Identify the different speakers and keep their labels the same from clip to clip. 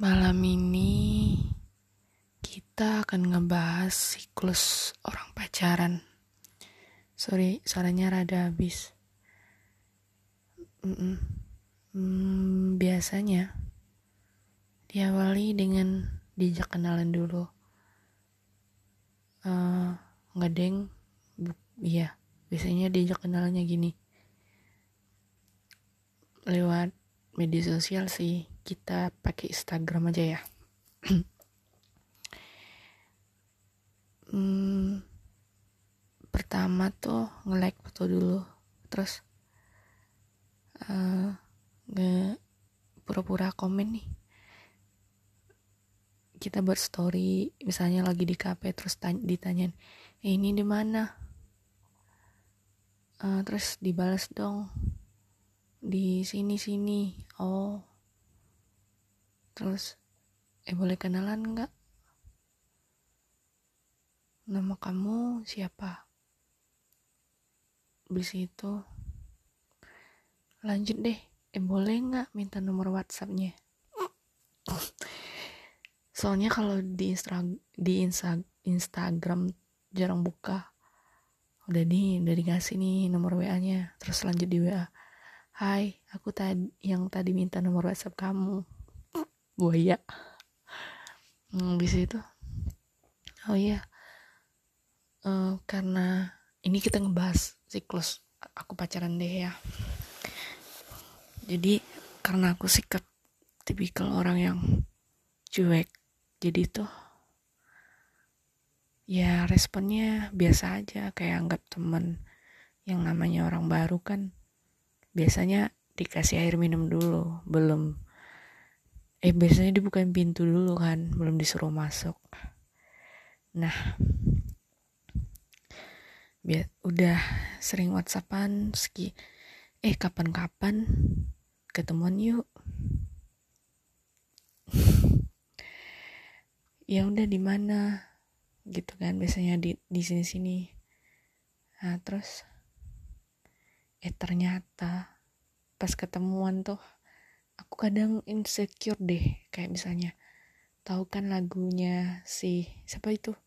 Speaker 1: Malam ini kita akan ngebahas siklus orang pacaran. Sorry, suaranya rada habis. Mm-mm. Hmm, biasanya diawali dengan diajak kenalan dulu. Uh, ngedeng, iya, biasanya diajak kenalannya gini. Lewat media sosial sih kita pakai Instagram aja ya. Hmm, pertama tuh nge-like foto dulu terus uh, nge pura-pura komen nih. Kita buat story misalnya lagi di kafe terus ditanyain eh, ini di mana? Uh, terus dibalas dong di sini sini. Oh terus eh boleh kenalan nggak? Nama kamu siapa? Di situ lanjut deh eh boleh nggak minta nomor WhatsAppnya? Soalnya kalau di Instra di Insta Instagram jarang buka. Udah nih udah dikasih nih nomor WA nya terus lanjut di WA Hai, aku tadi yang tadi minta nomor WhatsApp kamu. Buaya. Hmm, bisa itu. Oh iya. Uh, karena ini kita ngebahas siklus aku pacaran deh ya. Jadi karena aku sikap tipikal orang yang cuek. Jadi tuh ya responnya biasa aja kayak anggap temen yang namanya orang baru kan biasanya dikasih air minum dulu belum eh biasanya dibukain pintu dulu kan belum disuruh masuk. Nah biar udah sering whatsappan ski eh kapan-kapan ketemuan yuk. Ya udah di mana? Gitu kan biasanya di di sini sini nah terus? Eh ternyata pas ketemuan tuh aku kadang insecure deh kayak misalnya tahu kan lagunya si siapa itu?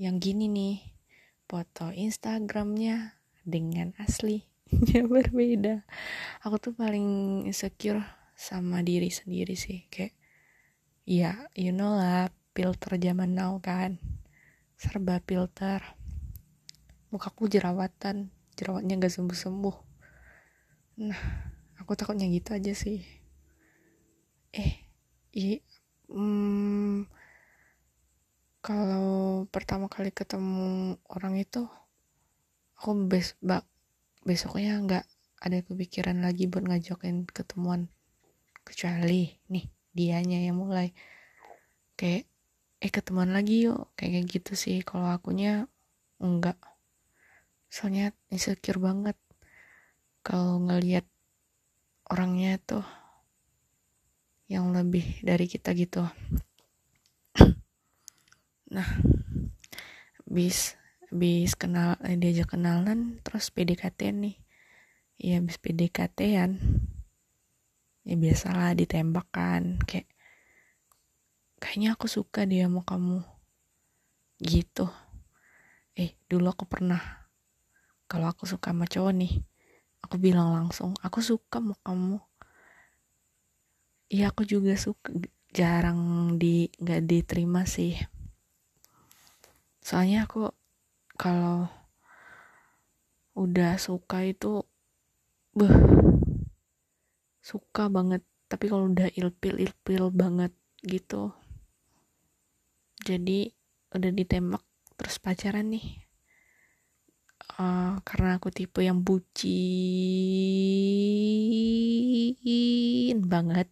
Speaker 1: Yang gini nih foto Instagramnya dengan aslinya berbeda. Aku tuh paling insecure sama diri sendiri sih kayak ya you know lah filter zaman now kan serba filter. Mukaku jerawatan jerawatnya gak sembuh-sembuh. Nah aku takutnya gitu aja sih eh i hmm, kalau pertama kali ketemu orang itu aku bes bak besoknya nggak ada kepikiran lagi buat ngajakin ketemuan. Kecuali nih dianya yang mulai. Kayak eh ketemuan lagi yuk. Kayak gitu sih. Kalau akunya enggak soalnya insecure banget kalau ngelihat orangnya tuh yang lebih dari kita gitu. Nah bis bis kenal eh, diajak kenalan terus PDKT nih. Ya bis PDKT-an ya biasalah ditembak kan kayak kayaknya aku suka dia sama kamu. Gitu. Eh dulu aku pernah kalau aku suka sama cowok nih aku bilang langsung aku suka sama kamu iya aku juga suka jarang di nggak diterima sih. Soalnya aku kalau udah suka itu beh suka banget. Tapi kalau udah ilpil ilpil banget gitu jadi udah ditembak terus pacaran nih uh, karena aku tipe yang bucin banget.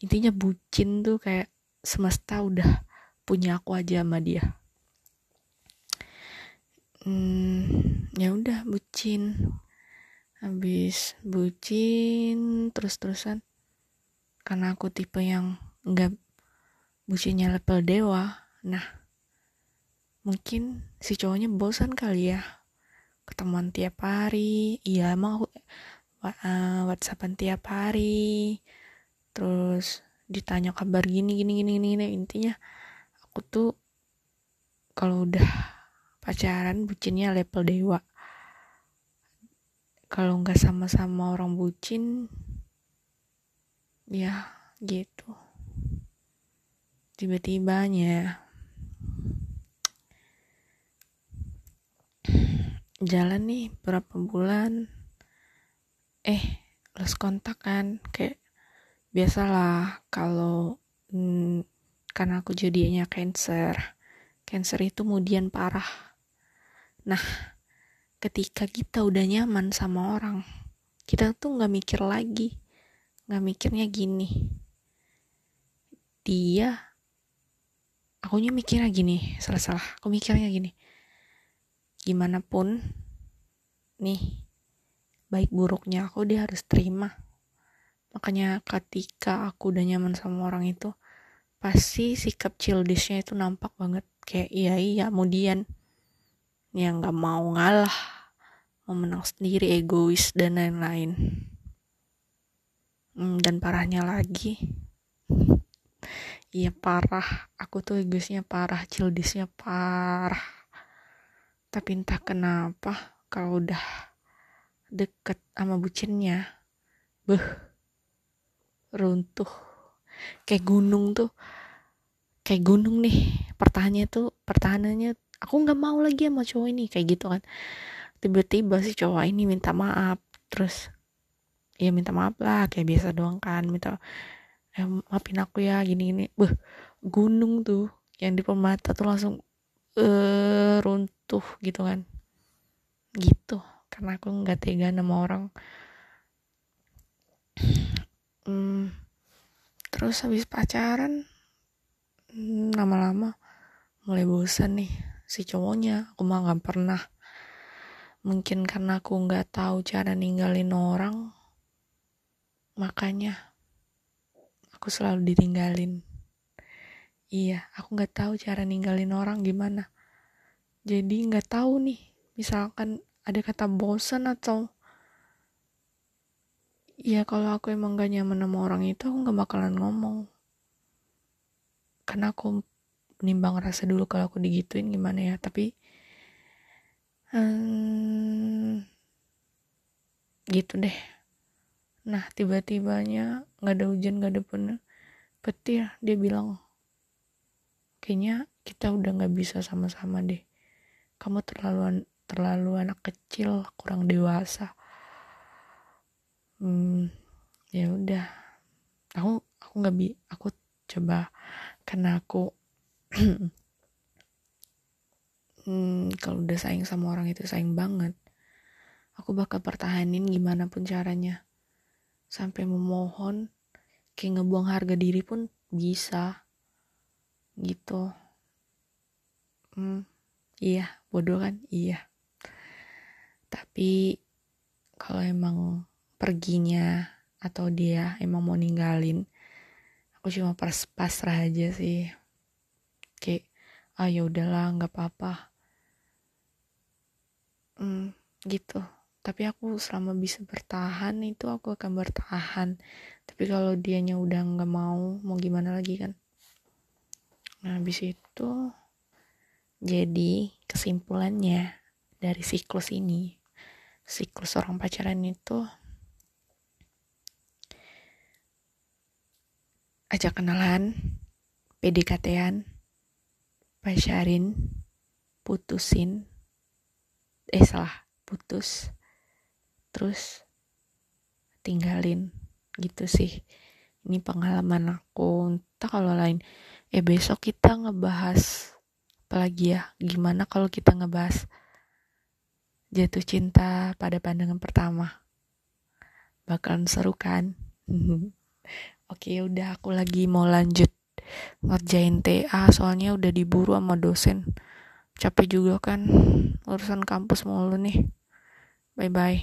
Speaker 1: Intinya bucin tuh kayak semesta udah punya aku aja sama dia. Hmm, ya udah bucin. Habis bucin terus-terusan. Karena aku tipe yang enggak bucinnya level dewa. Nah mungkin si cowoknya bosan kali ya ketemuan tiap hari iya emang aku uh, whatsappan tiap hari. Terus ditanya kabar gini gini gini gini, gini. intinya aku tuh kalau udah pacaran bucinnya level dewa. Kalau nggak sama-sama orang bucin ya gitu. Tiba-tibanya jalan nih berapa bulan? Eh lost kontak kan kayak biasalah kalau hmm, karena aku jadinya cancer cancer itu kemudian parah. Nah ketika kita udah nyaman sama orang kita tuh nggak mikir lagi nggak mikirnya gini. Dia akunya mikirnya gini salah salah aku mikirnya gini gimana pun nih baik buruknya aku dia harus terima. Makanya ketika aku udah nyaman sama orang itu pasti sikap childishnya itu nampak banget. Kayak iya iya kemudian yang nggak mau ngalah mau menang sendiri egois dan lain-lain. Hmm, dan parahnya lagi. Iya parah. Aku tuh egoisnya parah childishnya parah tapi entah kenapa kalau udah deket sama bucinnya beh runtuh. Kayak gunung tuh kayak gunung nih pertahannya tuh pertahanannya aku nggak mau lagi sama cowok ini kayak gitu kan. Tiba-tiba si cowok ini minta maaf terus ya minta maaf lah kayak biasa doang kan minta eh, maafin aku ya gini gini beh gunung tuh yang di pemata tuh langsung uh, runtuh gitu kan. Gitu karena aku nggak tega sama orang. Hmm, terus habis pacaran hmm, lama-lama mulai bosan nih si cowoknya. Aku mah nggak pernah. Mungkin karena aku nggak tahu cara ninggalin orang makanya aku selalu ditinggalin iya aku nggak tahu cara ninggalin orang gimana. Jadi nggak tahu nih misalkan ada kata bosan atau ya kalau aku emang gak nyaman sama orang itu aku gak bakalan ngomong. Karena aku menimbang rasa dulu kalau aku digituin gimana ya tapi hmm, gitu deh. Nah tiba-tibanya nggak ada hujan nggak ada bener petir dia bilang kayaknya kita udah nggak bisa sama-sama deh. Kamu terlalu terlalu anak kecil kurang dewasa. Hmm, ya udah. Aku aku nggak bi aku coba karena aku hmm, kalau udah sayang sama orang itu sayang banget. Aku bakal pertahanin gimana pun caranya. Sampai memohon kayak ngebuang harga diri pun bisa gitu. Hmm, iya bodoh kan? Iya. Tapi kalau emang perginya atau dia emang mau ninggalin aku cuma pas pasrah aja sih. Kayak ah ya udahlah nggak apa-apa. Hmm, gitu. Tapi aku selama bisa bertahan itu aku akan bertahan. Tapi kalau dianya udah nggak mau mau gimana lagi kan nah habis itu jadi kesimpulannya dari siklus ini siklus orang pacaran itu ajak kenalan, PDKT-an, pacarin, putusin, eh salah, putus, terus tinggalin gitu sih. Ini pengalaman aku, entah kalau lain. Eh besok kita ngebahas apalagi ya, gimana kalau kita ngebahas jatuh cinta pada pandangan pertama. Bakalan seru kan? Oke, udah aku lagi mau lanjut ngerjain TA soalnya udah diburu sama dosen. Capek juga kan urusan kampus mulu nih. Bye bye.